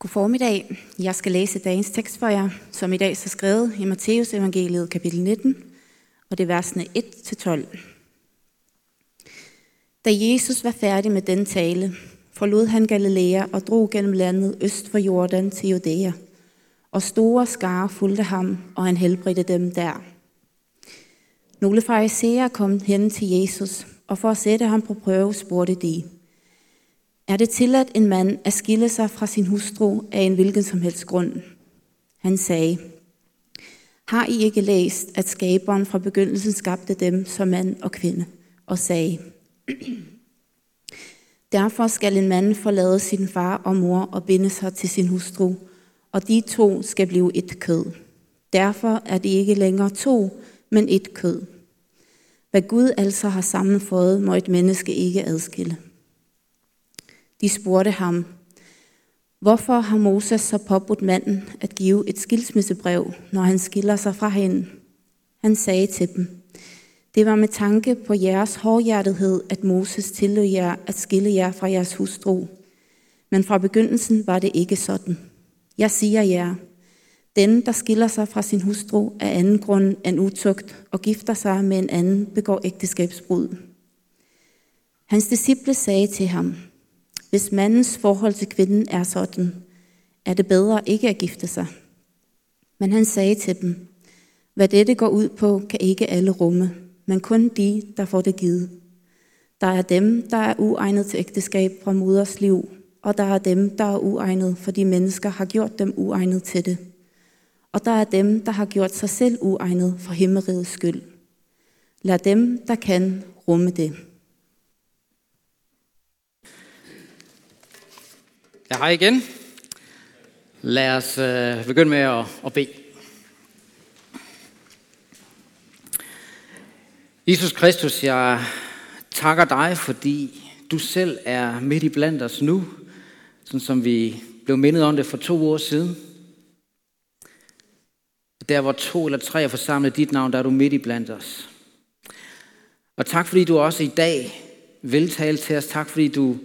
God formiddag. Jeg skal læse dagens tekst for jer, som i dag er skrevet i Matteus evangeliet kapitel 19, og det er versene 1-12. Da Jesus var færdig med den tale, forlod han Galilea og drog gennem landet øst for Jordan til Judæa, og store skare fulgte ham, og han helbredte dem der. Nogle farisæer kom hen til Jesus, og for at sætte ham på prøve spurgte de, er det tilladt en mand at skille sig fra sin hustru af en hvilken som helst grund? Han sagde, har I ikke læst, at skaberen fra begyndelsen skabte dem som mand og kvinde, og sagde, Derfor skal en mand forlade sin far og mor og binde sig til sin hustru, og de to skal blive et kød. Derfor er de ikke længere to, men et kød. Hvad Gud altså har sammenfået, må et menneske ikke adskille. De spurgte ham, hvorfor har Moses så påbudt manden at give et skilsmissebrev, når han skiller sig fra hende? Han sagde til dem, det var med tanke på jeres hårdhjertethed, at Moses tillod jer at skille jer fra jeres hustru. Men fra begyndelsen var det ikke sådan. Jeg siger jer, den, der skiller sig fra sin hustru af anden grund end utugt og gifter sig med en anden, begår ægteskabsbrud. Hans disciple sagde til ham, hvis mandens forhold til kvinden er sådan, er det bedre ikke at gifte sig. Men han sagde til dem, hvad dette går ud på, kan ikke alle rumme, men kun de, der får det givet. Der er dem, der er uegnet til ægteskab fra moders liv, og der er dem, der er uegnet, fordi mennesker har gjort dem uegnet til det. Og der er dem, der har gjort sig selv uegnet for himmerigets skyld. Lad dem, der kan, rumme det. Ja, hej igen. Lad os øh, begynde med at, at bede. Jesus Kristus, jeg takker dig, fordi du selv er midt i blandt os nu, sådan som vi blev mindet om det for to år siden. Der hvor to eller tre er forsamlet dit navn, der er du midt i blandt os. Og tak fordi du også i dag vil tale til os. Tak fordi du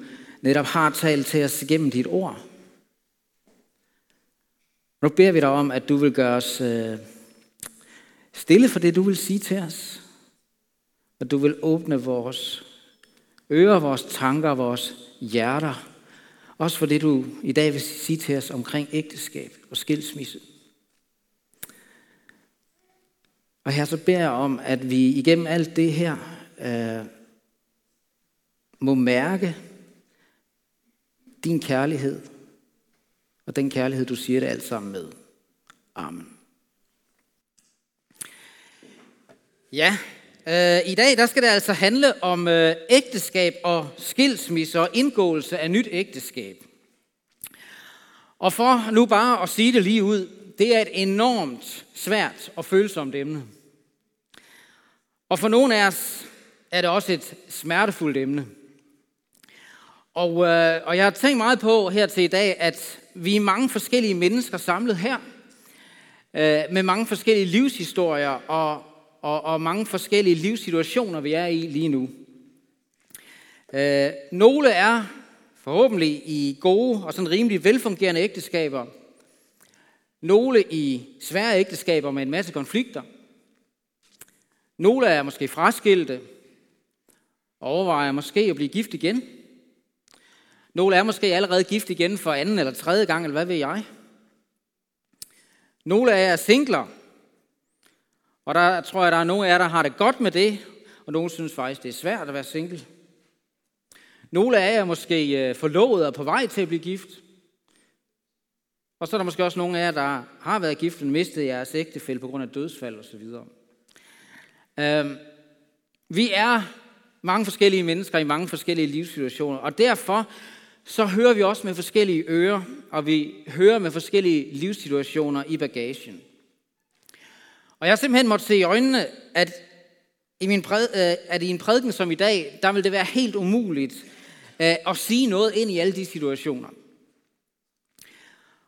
netop har talt til os gennem dit ord. Nu beder vi dig om, at du vil gøre os øh, stille for det, du vil sige til os. At du vil åbne vores ører, vores tanker, vores hjerter. Også for det, du i dag vil sige til os omkring ægteskab og skilsmisse. Og her så beder jeg om, at vi igennem alt det her øh, må mærke din kærlighed og den kærlighed, du siger det alt sammen med. Amen. Ja, øh, i dag der skal det altså handle om øh, ægteskab og skilsmisse og indgåelse af nyt ægteskab. Og for nu bare at sige det lige ud, det er et enormt svært og følsomt emne. Og for nogle af os er det også et smertefuldt emne. Og, øh, og jeg har tænkt meget på her til i dag, at vi er mange forskellige mennesker samlet her, øh, med mange forskellige livshistorier og, og, og mange forskellige livssituationer, vi er i lige nu. Øh, nogle er forhåbentlig i gode og sådan rimelig velfungerende ægteskaber. Nogle i svære ægteskaber med en masse konflikter. Nogle er måske fraskilte og overvejer måske at blive gift igen. Nogle er måske allerede gift igen for anden eller tredje gang, eller hvad ved jeg. Nogle af jer er singler, og der tror jeg, der er nogle af jer, der har det godt med det, og nogle synes faktisk, det er svært at være single. Nogle af jer er måske øh, forlovet og på vej til at blive gift. Og så er der måske også nogle af jer, der har været gift, men mistet jeres ægtefælde på grund af dødsfald osv. Øhm, vi er mange forskellige mennesker i mange forskellige livssituationer, og derfor så hører vi også med forskellige ører, og vi hører med forskellige livssituationer i bagagen. Og jeg har simpelthen måtte se i øjnene, at i, min præd, øh, at i en prædiken som i dag, der vil det være helt umuligt øh, at sige noget ind i alle de situationer.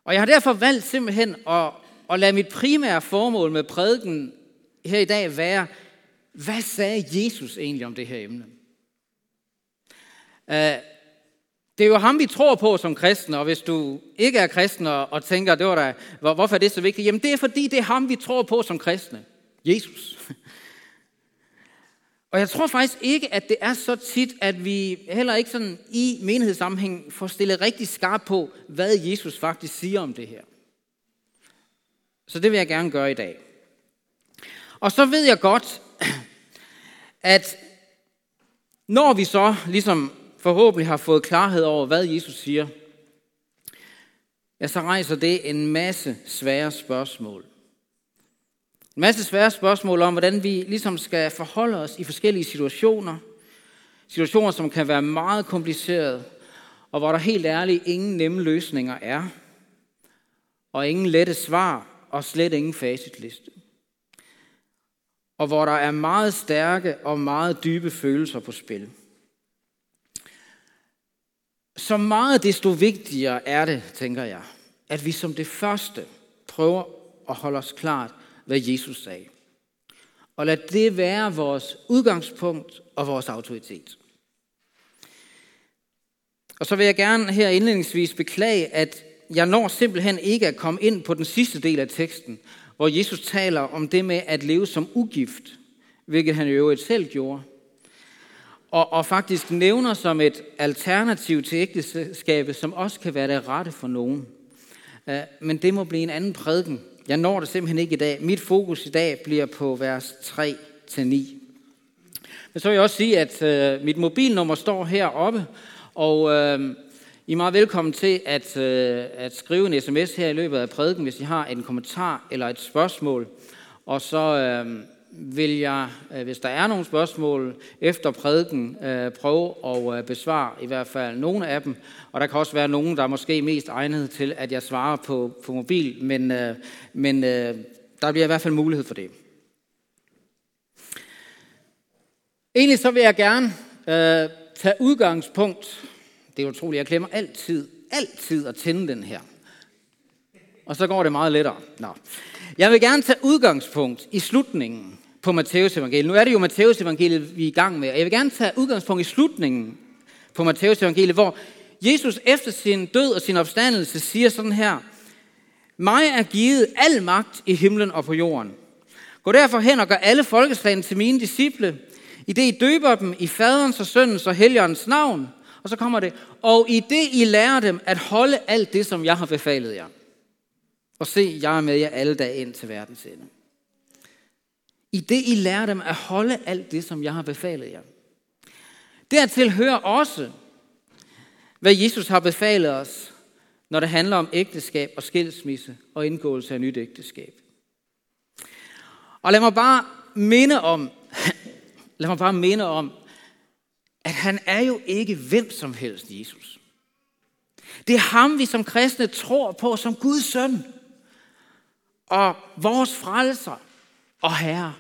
Og jeg har derfor valgt simpelthen at, at lade mit primære formål med prædiken her i dag være, hvad sagde Jesus egentlig om det her emne? Øh, det er jo ham, vi tror på som kristne, og hvis du ikke er kristen og, tænker, det var da, hvorfor er det så vigtigt? Jamen det er fordi, det er ham, vi tror på som kristne. Jesus. Og jeg tror faktisk ikke, at det er så tit, at vi heller ikke sådan i menighedssammenhæng får stillet rigtig skarpt på, hvad Jesus faktisk siger om det her. Så det vil jeg gerne gøre i dag. Og så ved jeg godt, at når vi så ligesom forhåbentlig har fået klarhed over, hvad Jesus siger, ja, så rejser det en masse svære spørgsmål. En masse svære spørgsmål om, hvordan vi ligesom skal forholde os i forskellige situationer. Situationer, som kan være meget komplicerede, og hvor der helt ærligt ingen nemme løsninger er. Og ingen lette svar, og slet ingen facitliste. Og hvor der er meget stærke og meget dybe følelser på spil. Så meget desto vigtigere er det, tænker jeg, at vi som det første prøver at holde os klart, hvad Jesus sagde. Og lad det være vores udgangspunkt og vores autoritet. Og så vil jeg gerne her indledningsvis beklage, at jeg når simpelthen ikke at komme ind på den sidste del af teksten, hvor Jesus taler om det med at leve som ugift, hvilket han i øvrigt selv gjorde. Og, og faktisk nævner som et alternativ til ægteskabet, som også kan være det rette for nogen. Øh, men det må blive en anden prædiken, jeg når det simpelthen ikke i dag. Mit fokus i dag bliver på vers 3-9. Men så vil jeg også sige, at øh, mit mobilnummer står heroppe, og øh, I er meget velkommen til at, øh, at skrive en sms her i løbet af prædiken, hvis I har en kommentar eller et spørgsmål. Og så øh, vil jeg, øh, hvis der er nogle spørgsmål efter prædiken, øh, prøve at øh, besvare i hvert fald nogle af dem. Og der kan også være nogen, der er måske mest egnet til, at jeg svarer på, på mobil, men, men der bliver i hvert fald mulighed for det. Egentlig så vil jeg gerne øh, tage udgangspunkt. Det er utroligt, jeg glemmer altid, altid at tænde den her. Og så går det meget lettere. Nå. Jeg vil gerne tage udgangspunkt i slutningen på Matteus evangeliet. Nu er det jo Matteus evangeliet, vi er i gang med, og jeg vil gerne tage udgangspunkt i slutningen på Matteus evangeliet, hvor Jesus efter sin død og sin opstandelse siger sådan her, mig er givet al magt i himlen og på jorden. Gå derfor hen og gør alle folkeslagene til mine disciple, i det I døber dem i faderens og søndens og helligåndens navn. Og så kommer det, og i det I lærer dem at holde alt det, som jeg har befalet jer. Og se, jeg er med jer alle dage ind til verdens ende. I det I lærer dem at holde alt det, som jeg har befalet jer. Dertil hører også, hvad Jesus har befalet os, når det handler om ægteskab og skilsmisse og indgåelse af nyt ægteskab. Og lad mig bare minde om, lad mig bare minde om, at han er jo ikke hvem som helst, Jesus. Det er ham, vi som kristne tror på som Guds søn og vores frelser og herre.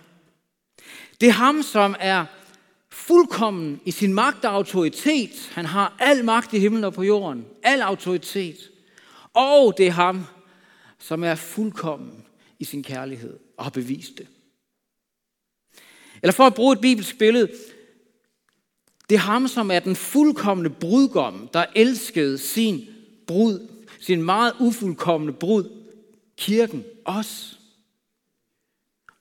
Det er ham, som er fuldkommen i sin magt og autoritet. Han har al magt i himlen og på jorden. Al autoritet. Og det er ham, som er fuldkommen i sin kærlighed og har bevist det. Eller for at bruge et bibelsk billede, det er ham, som er den fuldkommende brudgom, der elskede sin brud, sin meget ufuldkommende brud, kirken, os,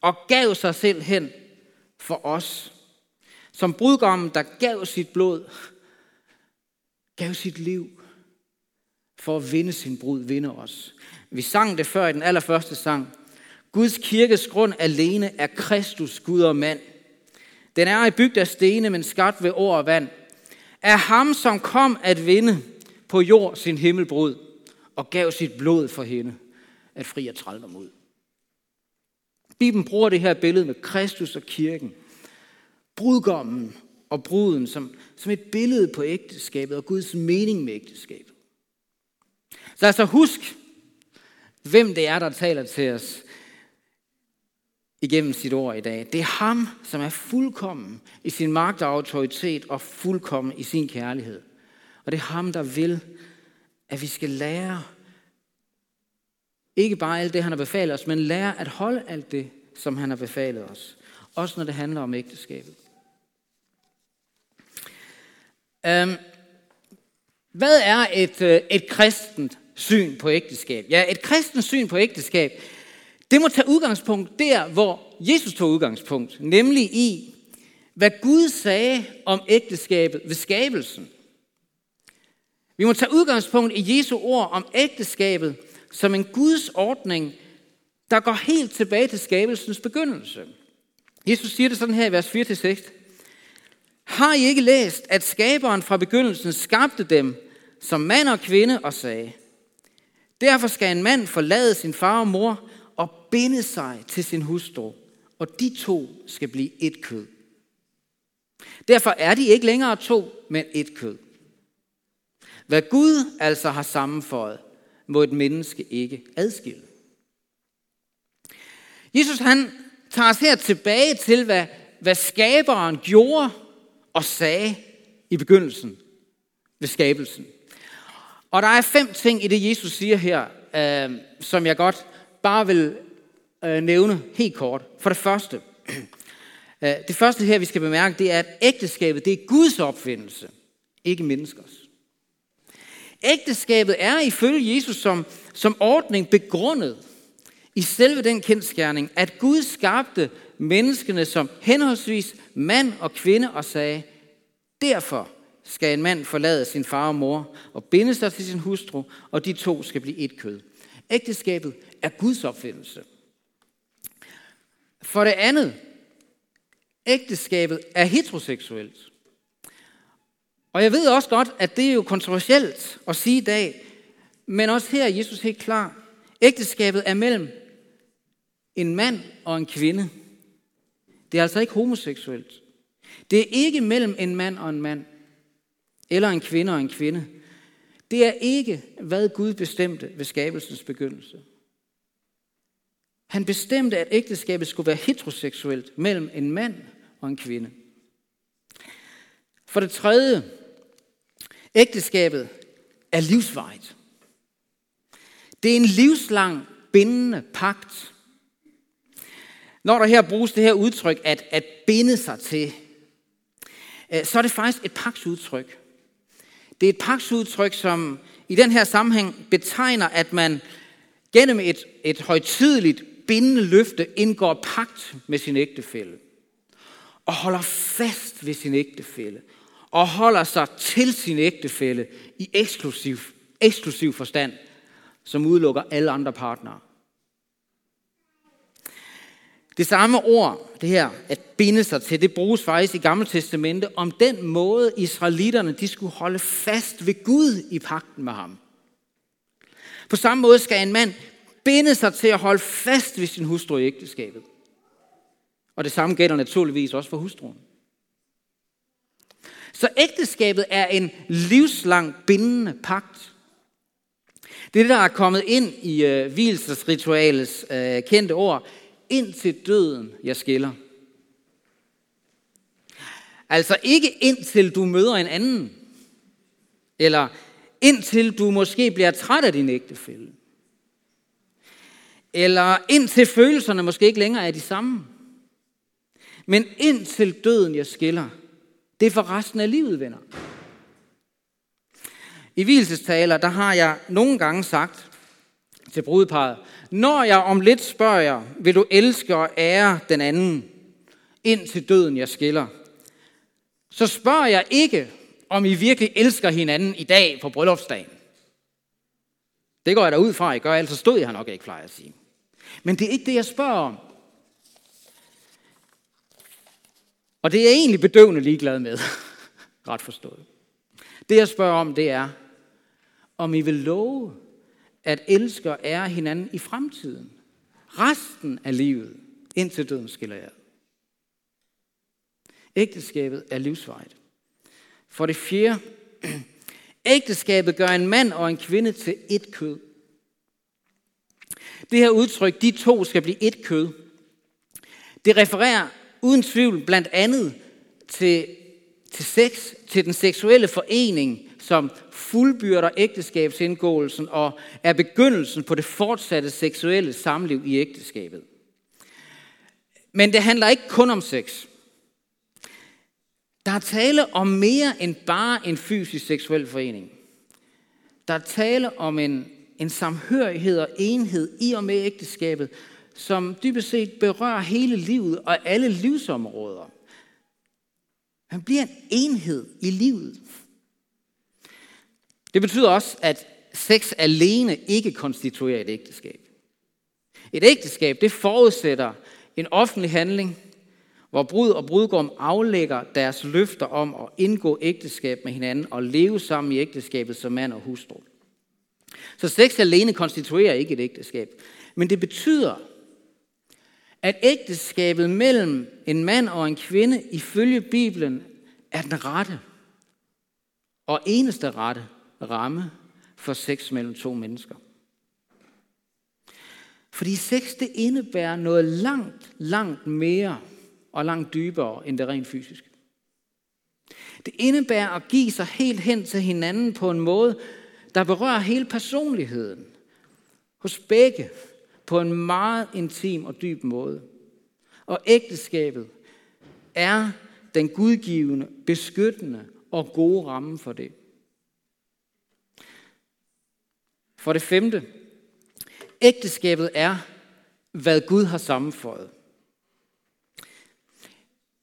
og gav sig selv hen for os. Som brudgommen, der gav sit blod, gav sit liv for at vinde sin brud, vinde os. Vi sang det før i den allerførste sang. Guds kirkes grund alene er Kristus, Gud og mand. Den er i bygd af stene, men skabt ved ord og vand. Er ham, som kom at vinde på jord sin himmelbrud, og gav sit blod for hende, at fri og trældom ud. Bibelen bruger det her billede med Kristus og kirken. Brudgommen og bruden som, som et billede på ægteskabet og Guds mening med ægteskabet. Så altså husk, hvem det er, der taler til os igennem sit ord i dag. Det er ham, som er fuldkommen i sin magt og autoritet og fuldkommen i sin kærlighed. Og det er ham, der vil, at vi skal lære ikke bare alt det, han har befalet os, men lære at holde alt det, som han har befalet os. Også når det handler om ægteskabet. Øhm, Hvad er et, øh, et kristent syn på ægteskab? Ja, et kristent syn på ægteskab, det må tage udgangspunkt der, hvor Jesus tog udgangspunkt, nemlig i, hvad Gud sagde om ægteskabet ved skabelsen. Vi må tage udgangspunkt i Jesu ord om ægteskabet som en Guds ordning, der går helt tilbage til skabelsens begyndelse. Jesus siger det sådan her i vers 4-6. Har I ikke læst, at skaberen fra begyndelsen skabte dem som mand og kvinde og sagde, Derfor skal en mand forlade sin far og mor og binde sig til sin hustru, og de to skal blive et kød. Derfor er de ikke længere to, men et kød. Hvad Gud altså har sammenføjet, må et menneske ikke adskille. Jesus han tager os her tilbage til, hvad, hvad skaberen gjorde og sagde i begyndelsen ved skabelsen. Og der er fem ting i det, Jesus siger her, øh, som jeg godt bare vil øh, nævne helt kort. For det første, øh, det første her, vi skal bemærke, det er, at ægteskabet det er Guds opfindelse, ikke menneskers. Ægteskabet er ifølge Jesus som, som ordning begrundet i selve den kendskærning, at Gud skabte menneskene som henholdsvis mand og kvinde og sagde, derfor skal en mand forlade sin far og mor og binde sig til sin hustru, og de to skal blive et kød. Ægteskabet er Guds opfindelse. For det andet, ægteskabet er heteroseksuelt. Og jeg ved også godt, at det er jo kontroversielt at sige i dag, men også her er Jesus helt klar. Ægteskabet er mellem en mand og en kvinde. Det er altså ikke homoseksuelt. Det er ikke mellem en mand og en mand, eller en kvinde og en kvinde. Det er ikke, hvad Gud bestemte ved skabelsens begyndelse. Han bestemte, at ægteskabet skulle være heteroseksuelt mellem en mand og en kvinde. For det tredje, ægteskabet er livsvejt. Det er en livslang bindende pagt. Når der her bruges det her udtryk, at, at binde sig til, øh, så er det faktisk et pagtsudtryk. Det er et pagtsudtryk, som i den her sammenhæng betegner, at man gennem et, et højtideligt bindende løfte indgår pagt med sin ægtefælle. Og holder fast ved sin ægtefælle. Og holder sig til sin ægtefælle i eksklusiv, eksklusiv forstand, som udelukker alle andre partnere. Det samme ord, det her, at binde sig til, det bruges faktisk i Gamle Testamente om den måde, israelitterne de skulle holde fast ved Gud i pakten med ham. På samme måde skal en mand binde sig til at holde fast ved sin hustru i ægteskabet. Og det samme gælder naturligvis også for hustruen. Så ægteskabet er en livslang bindende pagt. Det der er kommet ind i øh, hvilesesritualets øh, kendte ord, indtil døden jeg skiller. Altså ikke indtil du møder en anden, eller indtil du måske bliver træt af din ægtefælle, eller indtil følelserne måske ikke længere er de samme. Men indtil døden jeg skiller, det er for resten af livet, venner. I hvilesestaler, der har jeg nogle gange sagt til brudeparet, når jeg om lidt spørger jer, vil du elske og ære den anden, indtil døden jeg skiller, så spørger jeg ikke, om I virkelig elsker hinanden i dag på bryllupsdagen. Det går jeg da ud fra, I gør, ellers stod jeg nok ikke, plejer at sige. Men det er ikke det, jeg spørger om. Og det er jeg egentlig bedøvende ligeglad med. Ret forstået. Det jeg spørger om, det er, om I vil love at elske og ære hinanden i fremtiden. Resten af livet, indtil døden skiller jer. Ægteskabet er livsvejt. For det fjerde, ægteskabet gør en mand og en kvinde til et kød. Det her udtryk, de to skal blive et kød, det refererer uden tvivl blandt andet til, til sex, til den seksuelle forening, som fuldbyrder ægteskabsindgåelsen og er begyndelsen på det fortsatte seksuelle samliv i ægteskabet. Men det handler ikke kun om sex. Der er tale om mere end bare en fysisk seksuel forening. Der er tale om en, en samhørighed og enhed i og med ægteskabet, som dybest set berører hele livet og alle livsområder. Man bliver en enhed i livet. Det betyder også, at sex alene ikke konstituerer et ægteskab. Et ægteskab, det forudsætter en offentlig handling, hvor brud og brudgom aflægger deres løfter om at indgå ægteskab med hinanden og leve sammen i ægteskabet som mand og hustru. Så sex alene konstituerer ikke et ægteskab. Men det betyder, at ægteskabet mellem en mand og en kvinde ifølge Bibelen er den rette og eneste rette ramme for sex mellem to mennesker. Fordi sex det indebærer noget langt, langt mere og langt dybere end det rent fysiske. Det indebærer at give sig helt hen til hinanden på en måde, der berører hele personligheden hos begge på en meget intim og dyb måde. Og ægteskabet er den gudgivende, beskyttende og gode ramme for det. For det femte, ægteskabet er, hvad Gud har sammenføjet.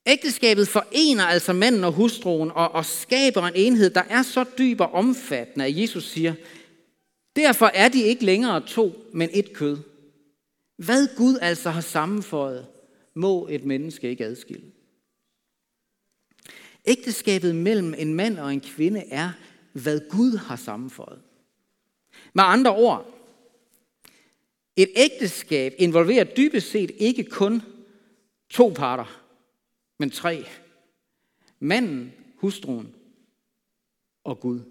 Ægteskabet forener altså manden og hustruen og, og skaber en enhed, der er så dyb og omfattende, at Jesus siger, derfor er de ikke længere to, men et kød. Hvad Gud altså har sammenføjet, må et menneske ikke adskille. Ægteskabet mellem en mand og en kvinde er, hvad Gud har sammenføjet. Med andre ord, et ægteskab involverer dybest set ikke kun to parter, men tre. Manden, hustruen og Gud.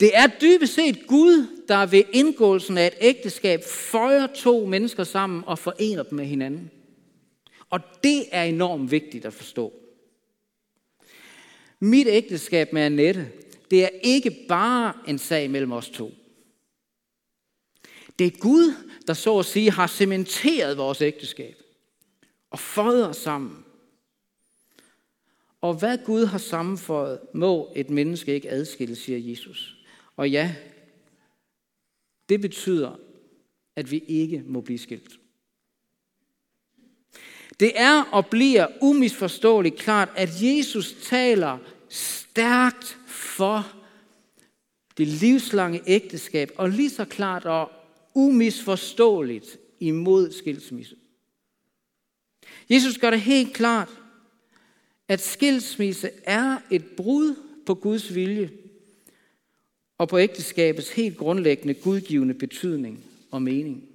Det er dybest set Gud, der ved indgåelsen af et ægteskab føjer to mennesker sammen og forener dem med hinanden. Og det er enormt vigtigt at forstå. Mit ægteskab med Annette, det er ikke bare en sag mellem os to. Det er Gud, der så at sige har cementeret vores ægteskab og føjet os sammen. Og hvad Gud har sammenføjet, må et menneske ikke adskille, siger Jesus. Og ja, det betyder, at vi ikke må blive skilt. Det er og bliver umisforståeligt klart, at Jesus taler stærkt for det livslange ægteskab, og lige så klart og umisforståeligt imod skilsmisse. Jesus gør det helt klart, at skilsmisse er et brud på Guds vilje og på ægteskabets helt grundlæggende gudgivende betydning og mening.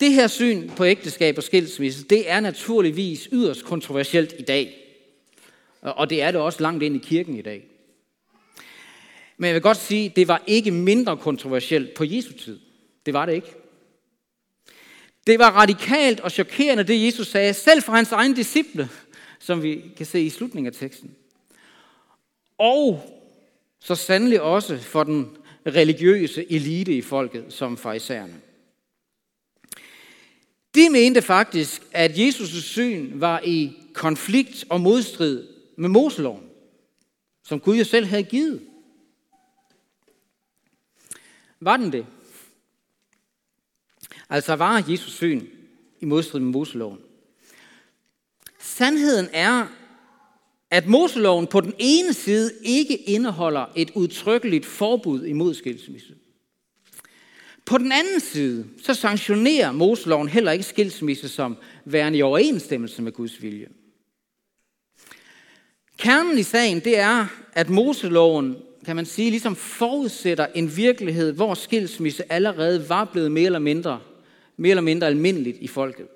Det her syn på ægteskab og skilsmisse, det er naturligvis yderst kontroversielt i dag. Og det er det også langt ind i kirken i dag. Men jeg vil godt sige, det var ikke mindre kontroversielt på Jesu tid. Det var det ikke. Det var radikalt og chokerende, det Jesus sagde, selv for hans egne disciple, som vi kan se i slutningen af teksten. Og så sandelig også for den religiøse elite i folket, som farisæerne. De mente faktisk, at Jesus' syn var i konflikt og modstrid med Moseloven, som Gud jo selv havde givet. Var den det? Altså var Jesus syn i modstrid med Moseloven. Sandheden er, at Moseloven på den ene side ikke indeholder et udtrykkeligt forbud imod skilsmisse. På den anden side, så sanktionerer Moseloven heller ikke skilsmisse som værende i overensstemmelse med Guds vilje. Kernen i sagen, det er, at Moseloven, kan man sige, ligesom forudsætter en virkelighed, hvor skilsmisse allerede var blevet mere eller mindre mere eller mindre almindeligt i folket.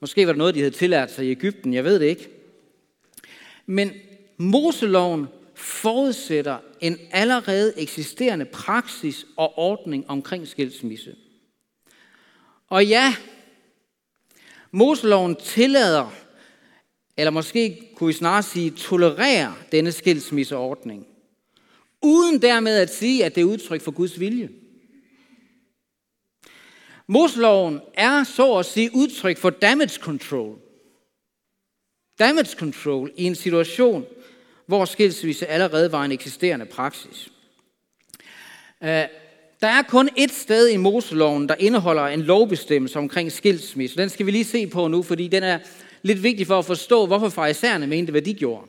Måske var det noget, de havde tillært sig i Ægypten, jeg ved det ikke. Men Moseloven forudsætter en allerede eksisterende praksis og ordning omkring skilsmisse. Og ja, Moseloven tillader, eller måske kunne vi snarere sige, tolererer denne skilsmisseordning, uden dermed at sige, at det er udtryk for Guds vilje. Moseloven er så at sige udtryk for damage control. Damage control i en situation, hvor skilsmisse allerede var en eksisterende praksis. Øh, der er kun et sted i Moseloven, der indeholder en lovbestemmelse omkring skilsmisse. Den skal vi lige se på nu, fordi den er lidt vigtig for at forstå, hvorfor farisæerne mente, hvad de gjorde.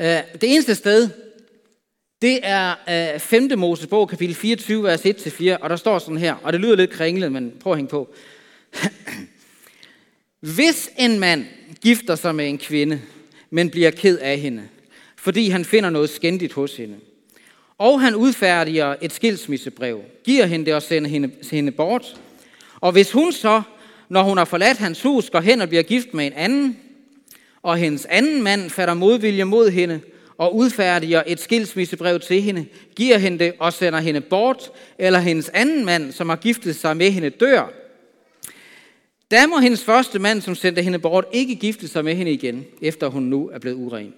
Øh, det eneste sted, det er øh, 5. Mosebog, kapitel 24, vers 1-4, og der står sådan her, og det lyder lidt kringlet, men prøv at hænge på. Hvis en mand gifter sig med en kvinde, men bliver ked af hende, fordi han finder noget skændigt hos hende, og han udfærdiger et skilsmissebrev, giver hende det og sender hende, hende bort, og hvis hun så, når hun har forladt hans hus, går hen og bliver gift med en anden, og hendes anden mand fatter modvilje mod hende, og udfærdiger et skilsmissebrev til hende, giver hende det og sender hende bort, eller hendes anden mand, som har giftet sig med hende, dør, Da må hendes første mand, som sendte hende bort, ikke gifte sig med hende igen, efter hun nu er blevet uren.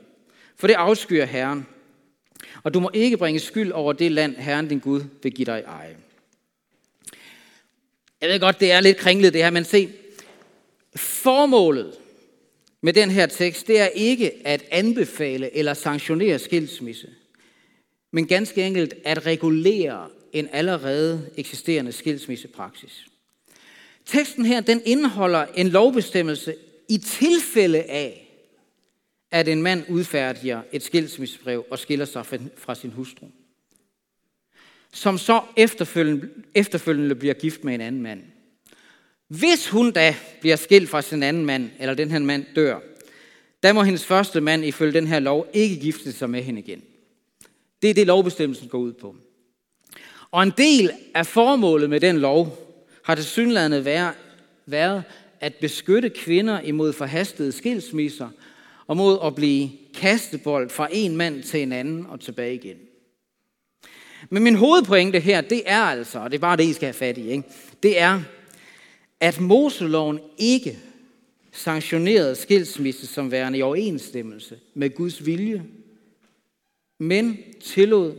For det afskyer Herren. Og du må ikke bringe skyld over det land, Herren din Gud vil give dig i eje. Jeg ved godt, det er lidt kringlet det her, men se, formålet med den her tekst, det er ikke at anbefale eller sanktionere skilsmisse, men ganske enkelt at regulere en allerede eksisterende skilsmissepraksis. Teksten her, den indeholder en lovbestemmelse i tilfælde af, at en mand udfærdiger et skilsmissebrev og skiller sig fra sin hustru. Som så efterfølgende, efterfølgende bliver gift med en anden mand. Hvis hun da bliver skilt fra sin anden mand, eller den her mand dør, da må hendes første mand ifølge den her lov ikke gifte sig med hende igen. Det er det, lovbestemmelsen går ud på. Og en del af formålet med den lov har det synlædende været at beskytte kvinder imod forhastede skilsmisser og mod at blive kastebold fra en mand til en anden og tilbage igen. Men min hovedpointe her, det er altså, og det er bare det, I skal have fat i, ikke? det er, at Moseloven ikke sanktionerede skilsmisse som værende i overensstemmelse med Guds vilje, men tillod,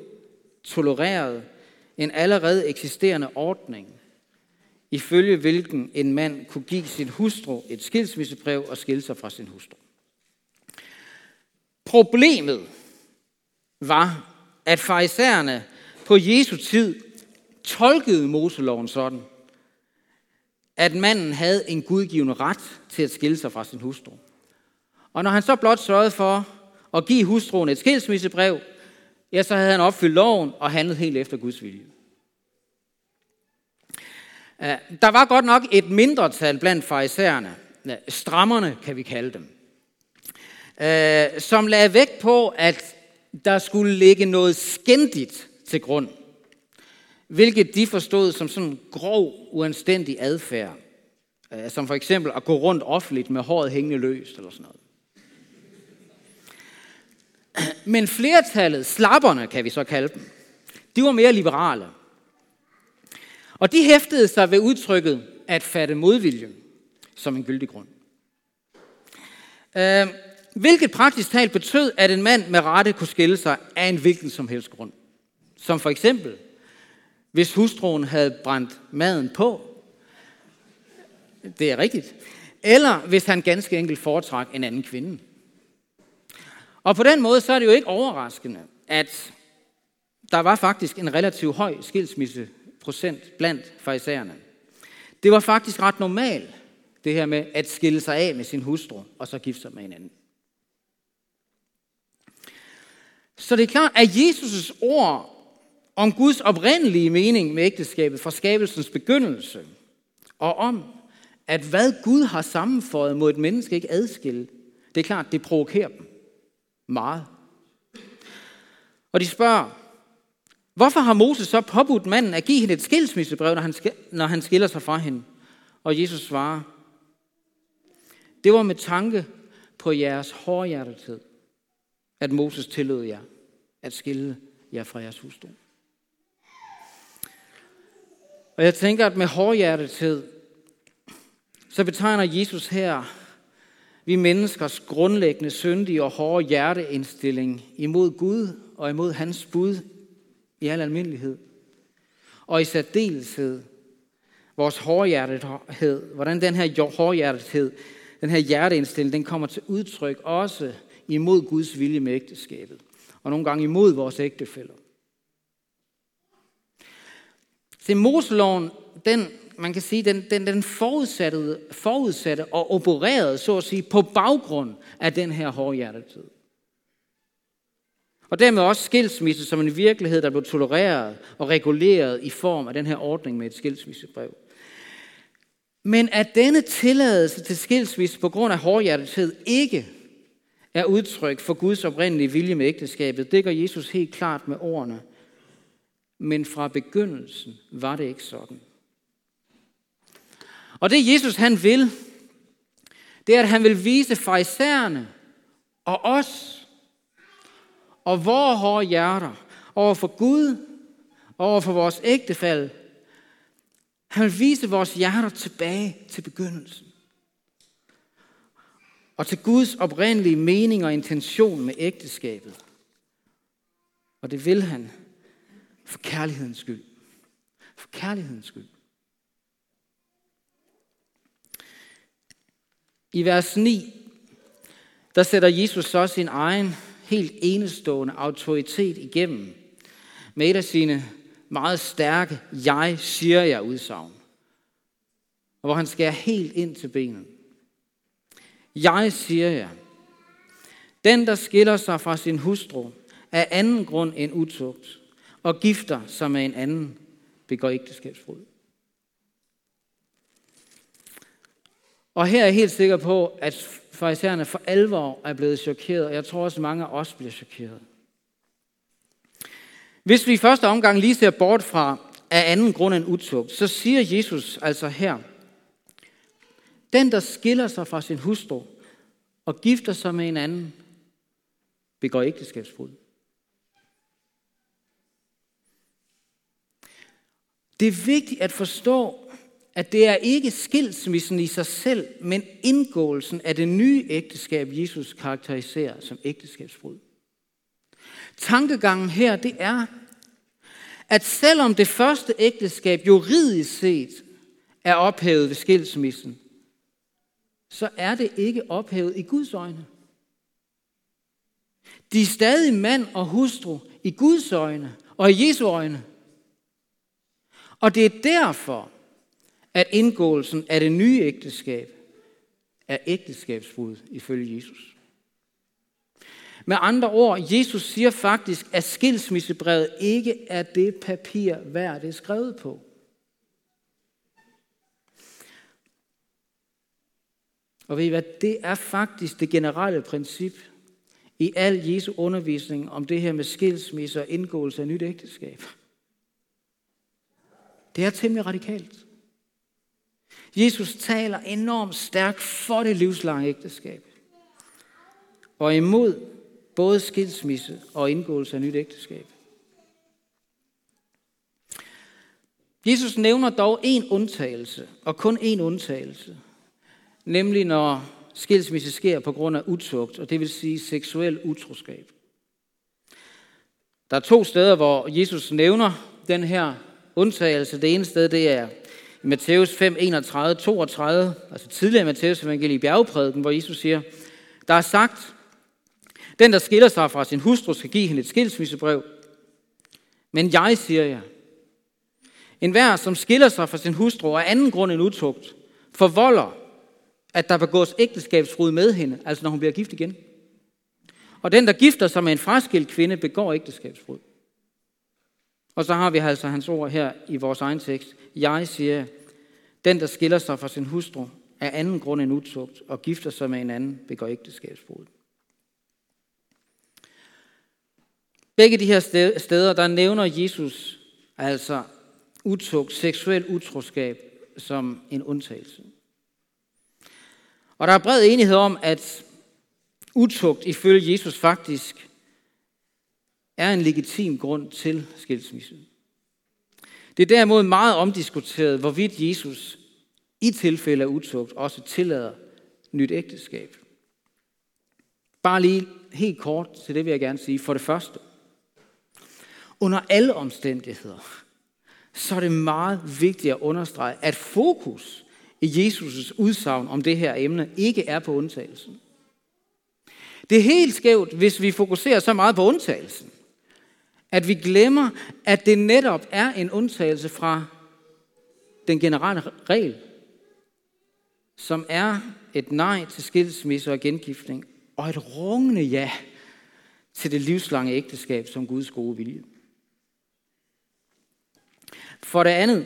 tolererede en allerede eksisterende ordning, ifølge hvilken en mand kunne give sin hustru et skilsmissebrev og skille sig fra sin hustru. Problemet var, at farisæerne på Jesu tid tolkede Moseloven sådan, at manden havde en gudgivende ret til at skille sig fra sin hustru. Og når han så blot sørgede for at give hustruen et skilsmissebrev, ja, så havde han opfyldt loven og handlet helt efter Guds vilje. Der var godt nok et mindretal blandt farisæerne, strammerne kan vi kalde dem, som lagde vægt på, at der skulle ligge noget skændigt til grund, hvilket de forstod som sådan grov, uanstændig adfærd, øh, som for eksempel at gå rundt offentligt med håret hængende løst eller sådan noget. Men flertallet, slapperne kan vi så kalde dem, de var mere liberale. Og de hæftede sig ved udtrykket at fatte modvilje som en gyldig grund. Øh, hvilket praktisk talt betød, at en mand med rette kunne skille sig af en hvilken som helst grund. Som for eksempel, hvis hustruen havde brændt maden på. Det er rigtigt. Eller hvis han ganske enkelt foretrak en anden kvinde. Og på den måde så er det jo ikke overraskende, at der var faktisk en relativt høj skilsmisseprocent blandt farisæerne. Det var faktisk ret normalt, det her med at skille sig af med sin hustru, og så gifte sig med en anden. Så det er klart, at Jesus' ord om Guds oprindelige mening med ægteskabet fra skabelsens begyndelse, og om, at hvad Gud har sammenføjet mod et menneske ikke adskille, det er klart, det provokerer dem meget. Og de spørger, Hvorfor har Moses så påbudt manden at give hende et skilsmissebrev, når han, når han skiller sig fra hende? Og Jesus svarer, det var med tanke på jeres hårdhjertethed, at Moses tillod jer at skille jer fra jeres hustru. Og jeg tænker, at med hårdhjertethed, så betegner Jesus her vi menneskers grundlæggende syndige og hårde hjerteindstilling imod Gud og imod hans bud i al almindelighed. Og i særdeleshed vores hårdhjertethed, hvordan den her hårdhjertethed, den her hjerteindstilling, den kommer til udtryk også imod Guds vilje med ægteskabet, og nogle gange imod vores ægtefælder. Se, Moseloven, den, man kan sige, den, den, den forudsatte, forudsatte og opererede, så at sige, på baggrund af den her hårdhjertetid. Og dermed også skilsmisse som en virkelighed, der blev tolereret og reguleret i form af den her ordning med et skilsmissebrev. Men at denne tilladelse til skilsmisse på grund af hårdhjertethed ikke er udtryk for Guds oprindelige vilje med ægteskabet, det gør Jesus helt klart med ordene. Men fra begyndelsen var det ikke sådan. Og det Jesus han vil, det er, at han vil vise farisæerne og os og vores hårde hjerter over for Gud, over for vores ægtefald. Han vil vise vores hjerter tilbage til begyndelsen. Og til Guds oprindelige mening og intention med ægteskabet. Og det vil han for kærlighedens skyld. For kærlighedens skyld. I vers 9, der sætter Jesus så sin egen helt enestående autoritet igennem med et af sine meget stærke jeg siger jeg udsagn. Og hvor han skærer helt ind til benet. Jeg siger jer, den der skiller sig fra sin hustru af anden grund end utugt og gifter sig med en anden, begår ægteskabsbrud. Og her er jeg helt sikker på, at farisæerne for alvor er blevet chokeret, og jeg tror også, at mange af os bliver chokeret. Hvis vi i første omgang lige ser bort fra af anden grund end utugt, så siger Jesus altså her, den, der skiller sig fra sin hustru og gifter sig med en anden, begår ægteskabsbrud. Det er vigtigt at forstå, at det er ikke skilsmissen i sig selv, men indgåelsen af det nye ægteskab, Jesus karakteriserer som ægteskabsbrud. Tankegangen her, det er, at selvom det første ægteskab juridisk set er ophævet ved skilsmissen, så er det ikke ophævet i Guds øjne. De er stadig mand og hustru i Guds øjne og i Jesu øjne. Og det er derfor, at indgåelsen af det nye ægteskab er ægteskabsbrud ifølge Jesus. Med andre ord, Jesus siger faktisk, at skilsmissebrevet ikke er det papir værd, det er skrevet på. Og ved I hvad, det er faktisk det generelle princip i al Jesu undervisning om det her med skilsmisse og indgåelse af nyt ægteskab. Det er temmelig radikalt. Jesus taler enormt stærkt for det livslange ægteskab. Og imod både skilsmisse og indgåelse af nyt ægteskab. Jesus nævner dog en undtagelse, og kun en undtagelse. Nemlig når skilsmisse sker på grund af utugt, og det vil sige seksuel utroskab. Der er to steder, hvor Jesus nævner den her undtagelse. Det ene sted, det er i Matthæus 5, 31, 32, altså tidligere i Matthæus evangelie i bjergprædiken, hvor Jesus siger, der er sagt, den, der skiller sig fra sin hustru, skal give hende et skilsmissebrev. Men jeg siger jer, en hver, som skiller sig fra sin hustru af anden grund end utugt, forvolder, at der begås ægteskabsbrud med hende, altså når hun bliver gift igen. Og den, der gifter sig med en fraskilt kvinde, begår ægteskabsbrud. Og så har vi altså hans ord her i vores egen tekst. Jeg siger, den der skiller sig fra sin hustru af anden grund end utugt og gifter sig med en anden, begår ægteskabsbrud. Begge de her steder, der nævner Jesus altså utugt, seksuel utroskab som en undtagelse. Og der er bred enighed om, at utugt ifølge Jesus faktisk er en legitim grund til skilsmisse. Det er derimod meget omdiskuteret, hvorvidt Jesus i tilfælde af utugt også tillader nyt ægteskab. Bare lige helt kort til det vil jeg gerne sige. For det første, under alle omstændigheder, så er det meget vigtigt at understrege, at fokus i Jesus' udsagn om det her emne ikke er på undtagelsen. Det er helt skævt, hvis vi fokuserer så meget på undtagelsen, at vi glemmer, at det netop er en undtagelse fra den generelle regel, som er et nej til skilsmisse og gengiftning, og et rungende ja til det livslange ægteskab som Guds gode vilje. For det andet,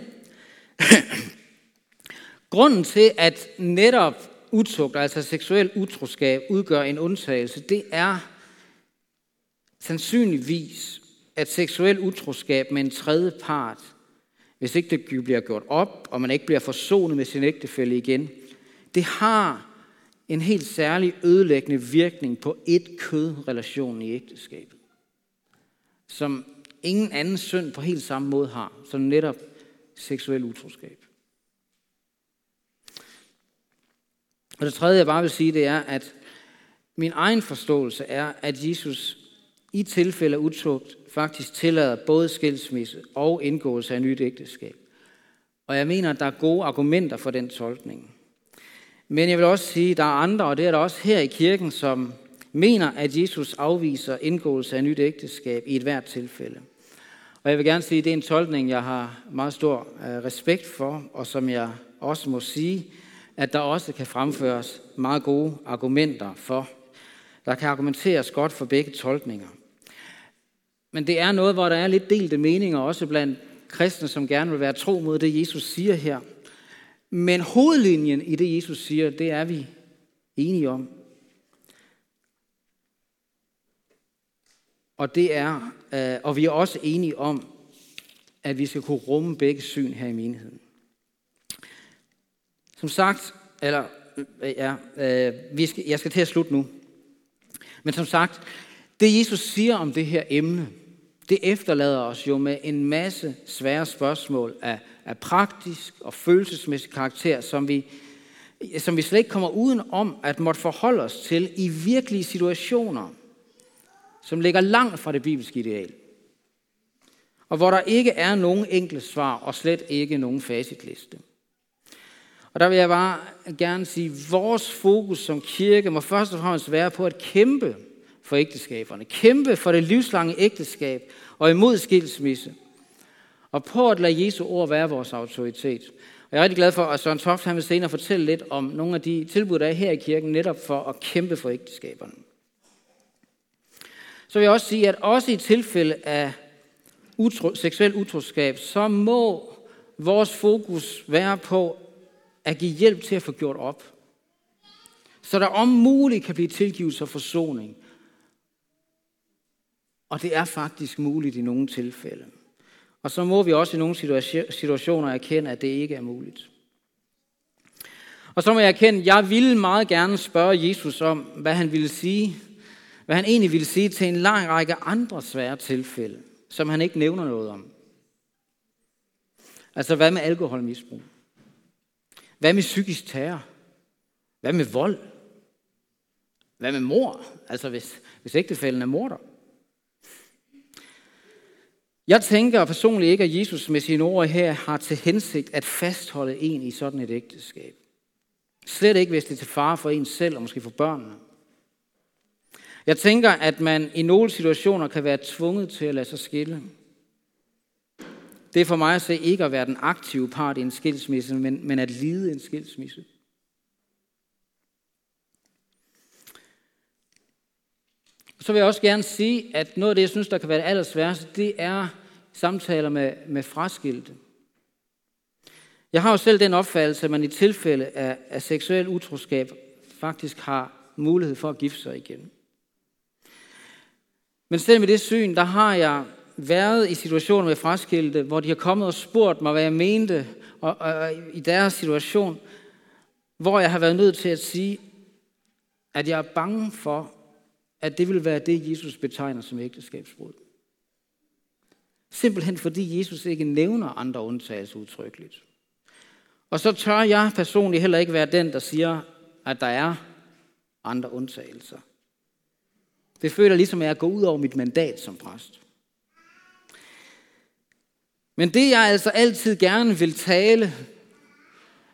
grunden til, at netop utugt, altså seksuel utroskab, udgør en undtagelse, det er sandsynligvis, at seksuel utroskab med en tredje part, hvis ikke det bliver gjort op, og man ikke bliver forsonet med sin ægtefælle igen, det har en helt særlig ødelæggende virkning på et kødrelation i ægteskabet, som ingen anden synd på helt samme måde har, som netop seksuel utroskab. Og det tredje, jeg bare vil sige, det er, at min egen forståelse er, at Jesus i tilfælde af utugt faktisk tillader både skilsmisse og indgåelse af nyt ægteskab. Og jeg mener, at der er gode argumenter for den tolkning. Men jeg vil også sige, at der er andre, og det er der også her i kirken, som mener, at Jesus afviser indgåelse af nyt ægteskab i et hvert tilfælde. Og jeg vil gerne sige, at det er en tolkning, jeg har meget stor øh, respekt for, og som jeg også må sige, at der også kan fremføres meget gode argumenter for. Der kan argumenteres godt for begge tolkninger. Men det er noget, hvor der er lidt delte meninger, også blandt kristne, som gerne vil være tro mod det, Jesus siger her. Men hovedlinjen i det, Jesus siger, det er vi enige om. Og det er, øh, og vi er også enige om, at vi skal kunne rumme begge syn her i menigheden. Som sagt, eller øh, ja, øh, vi skal, jeg skal til at slutte nu. Men som sagt, det Jesus siger om det her emne, det efterlader os jo med en masse svære spørgsmål af, af praktisk og følelsesmæssig karakter, som vi, som vi slet ikke kommer uden om at måtte forholde os til i virkelige situationer, som ligger langt fra det bibelske ideal. Og hvor der ikke er nogen enkle svar, og slet ikke nogen facitliste. Og der vil jeg bare gerne sige, at vores fokus som kirke må først og fremmest være på at kæmpe for ægteskaberne. Kæmpe for det livslange ægteskab og imod skilsmisse. Og på at lade Jesu ord være vores autoritet. Og jeg er rigtig glad for, at Søren Toft han vil senere fortælle lidt om nogle af de tilbud, der er her i kirken, netop for at kæmpe for ægteskaberne. Så vil jeg også sige, at også i tilfælde af utro, seksuel utroskab, så må vores fokus være på at give hjælp til at få gjort op. Så der om muligt kan blive tilgivelse og forsoning. Og det er faktisk muligt i nogle tilfælde. Og så må vi også i nogle situationer erkende, at det ikke er muligt. Og så må jeg erkende, at jeg ville meget gerne spørge Jesus om, hvad han ville sige, hvad han egentlig ville sige til en lang række andre svære tilfælde, som han ikke nævner noget om. Altså hvad med alkoholmisbrug? Hvad med psykisk terror? Hvad med vold? Hvad med mor? Altså hvis, hvis ægtefælden er morder? Jeg tænker personligt ikke, at Jesus med sine ord her har til hensigt at fastholde en i sådan et ægteskab. Slet ikke, hvis det er til fare for en selv og måske for børnene. Jeg tænker, at man i nogle situationer kan være tvunget til at lade sig skille. Det er for mig at se ikke at være den aktive part i en skilsmisse, men, men at lide en skilsmisse. Så vil jeg også gerne sige, at noget af det, jeg synes, der kan være det allersværeste, det er samtaler med, med fraskilte. Jeg har jo selv den opfattelse, at man i tilfælde af, af seksuel utroskab faktisk har mulighed for at gifte sig igen. Men selv med det syn, der har jeg været i situationer med fraskilte, hvor de har kommet og spurgt mig, hvad jeg mente og, og, og, i deres situation, hvor jeg har været nødt til at sige, at jeg er bange for, at det vil være det, Jesus betegner som ægteskabsbrud. Simpelthen fordi Jesus ikke nævner andre undtagelser udtrykkeligt. Og så tør jeg personligt heller ikke være den, der siger, at der er andre undtagelser. Det føler ligesom, at jeg går ud over mit mandat som præst. Men det, jeg altså altid gerne vil tale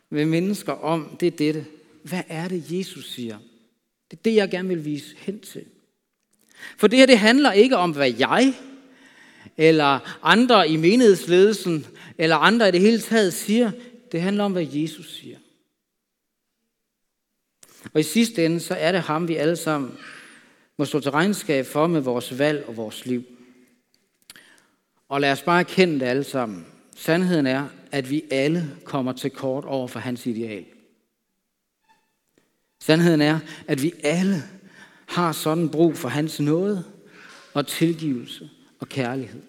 med mennesker om, det er dette. Hvad er det, Jesus siger? Det er det, jeg gerne vil vise hen til. For det her, det handler ikke om, hvad jeg eller andre i menighedsledelsen eller andre i det hele taget siger. Det handler om, hvad Jesus siger. Og i sidste ende, så er det ham, vi alle sammen må stå til regnskab for med vores valg og vores liv. Og lad os bare erkende det alle sammen. Sandheden er, at vi alle kommer til kort over for hans ideal. Sandheden er, at vi alle har sådan brug for hans nåde og tilgivelse og kærlighed.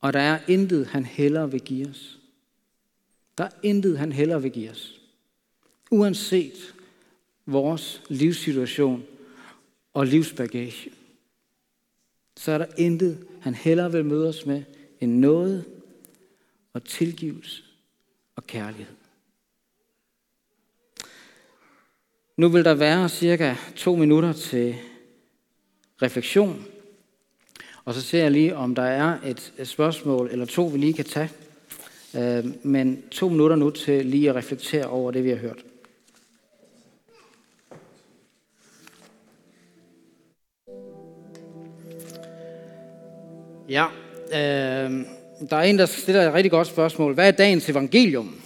Og der er intet, han hellere vil give os. Der er intet, han hellere vil give os. Uanset vores livssituation og livsbagage, så er der intet, han hellere vil møde os med, end noget og tilgivelse og kærlighed. Nu vil der være cirka to minutter til refleksion. Og så ser jeg lige, om der er et spørgsmål eller to, vi lige kan tage. Øh, men to minutter nu til lige at reflektere over det, vi har hørt. Ja, øh, der er en, der stiller et rigtig godt spørgsmål. Hvad er dagens evangelium?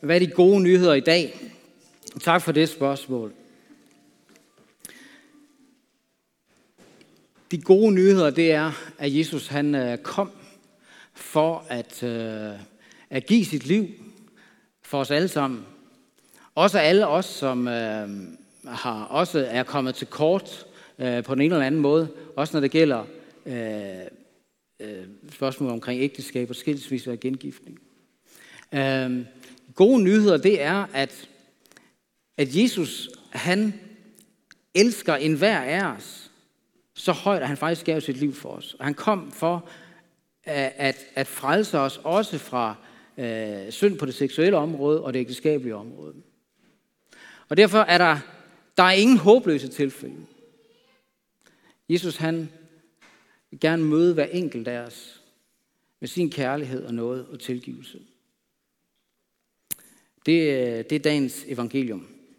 Hvad er de gode nyheder i dag? Tak for det spørgsmål. De gode nyheder, det er, at Jesus han øh, kom for at, øh, at give sit liv for os alle sammen. Også alle os, som øh, har også er kommet til kort øh, på den ene eller anden måde. Også når det gælder øh, øh, spørgsmål omkring ægteskab og skilsmisse og gengiftning. Øh, gode nyheder, det er, at, at Jesus, han elsker enhver af os så højt, at han faktisk gav sit liv for os. Og han kom for at, at, frelse os også fra øh, synd på det seksuelle område og det ægteskabelige område. Og derfor er der, der er ingen håbløse tilfælde. Jesus han vil gerne møde hver enkelt af os med sin kærlighed og noget og tilgivelse. Det, øh, det er dagens evangelium.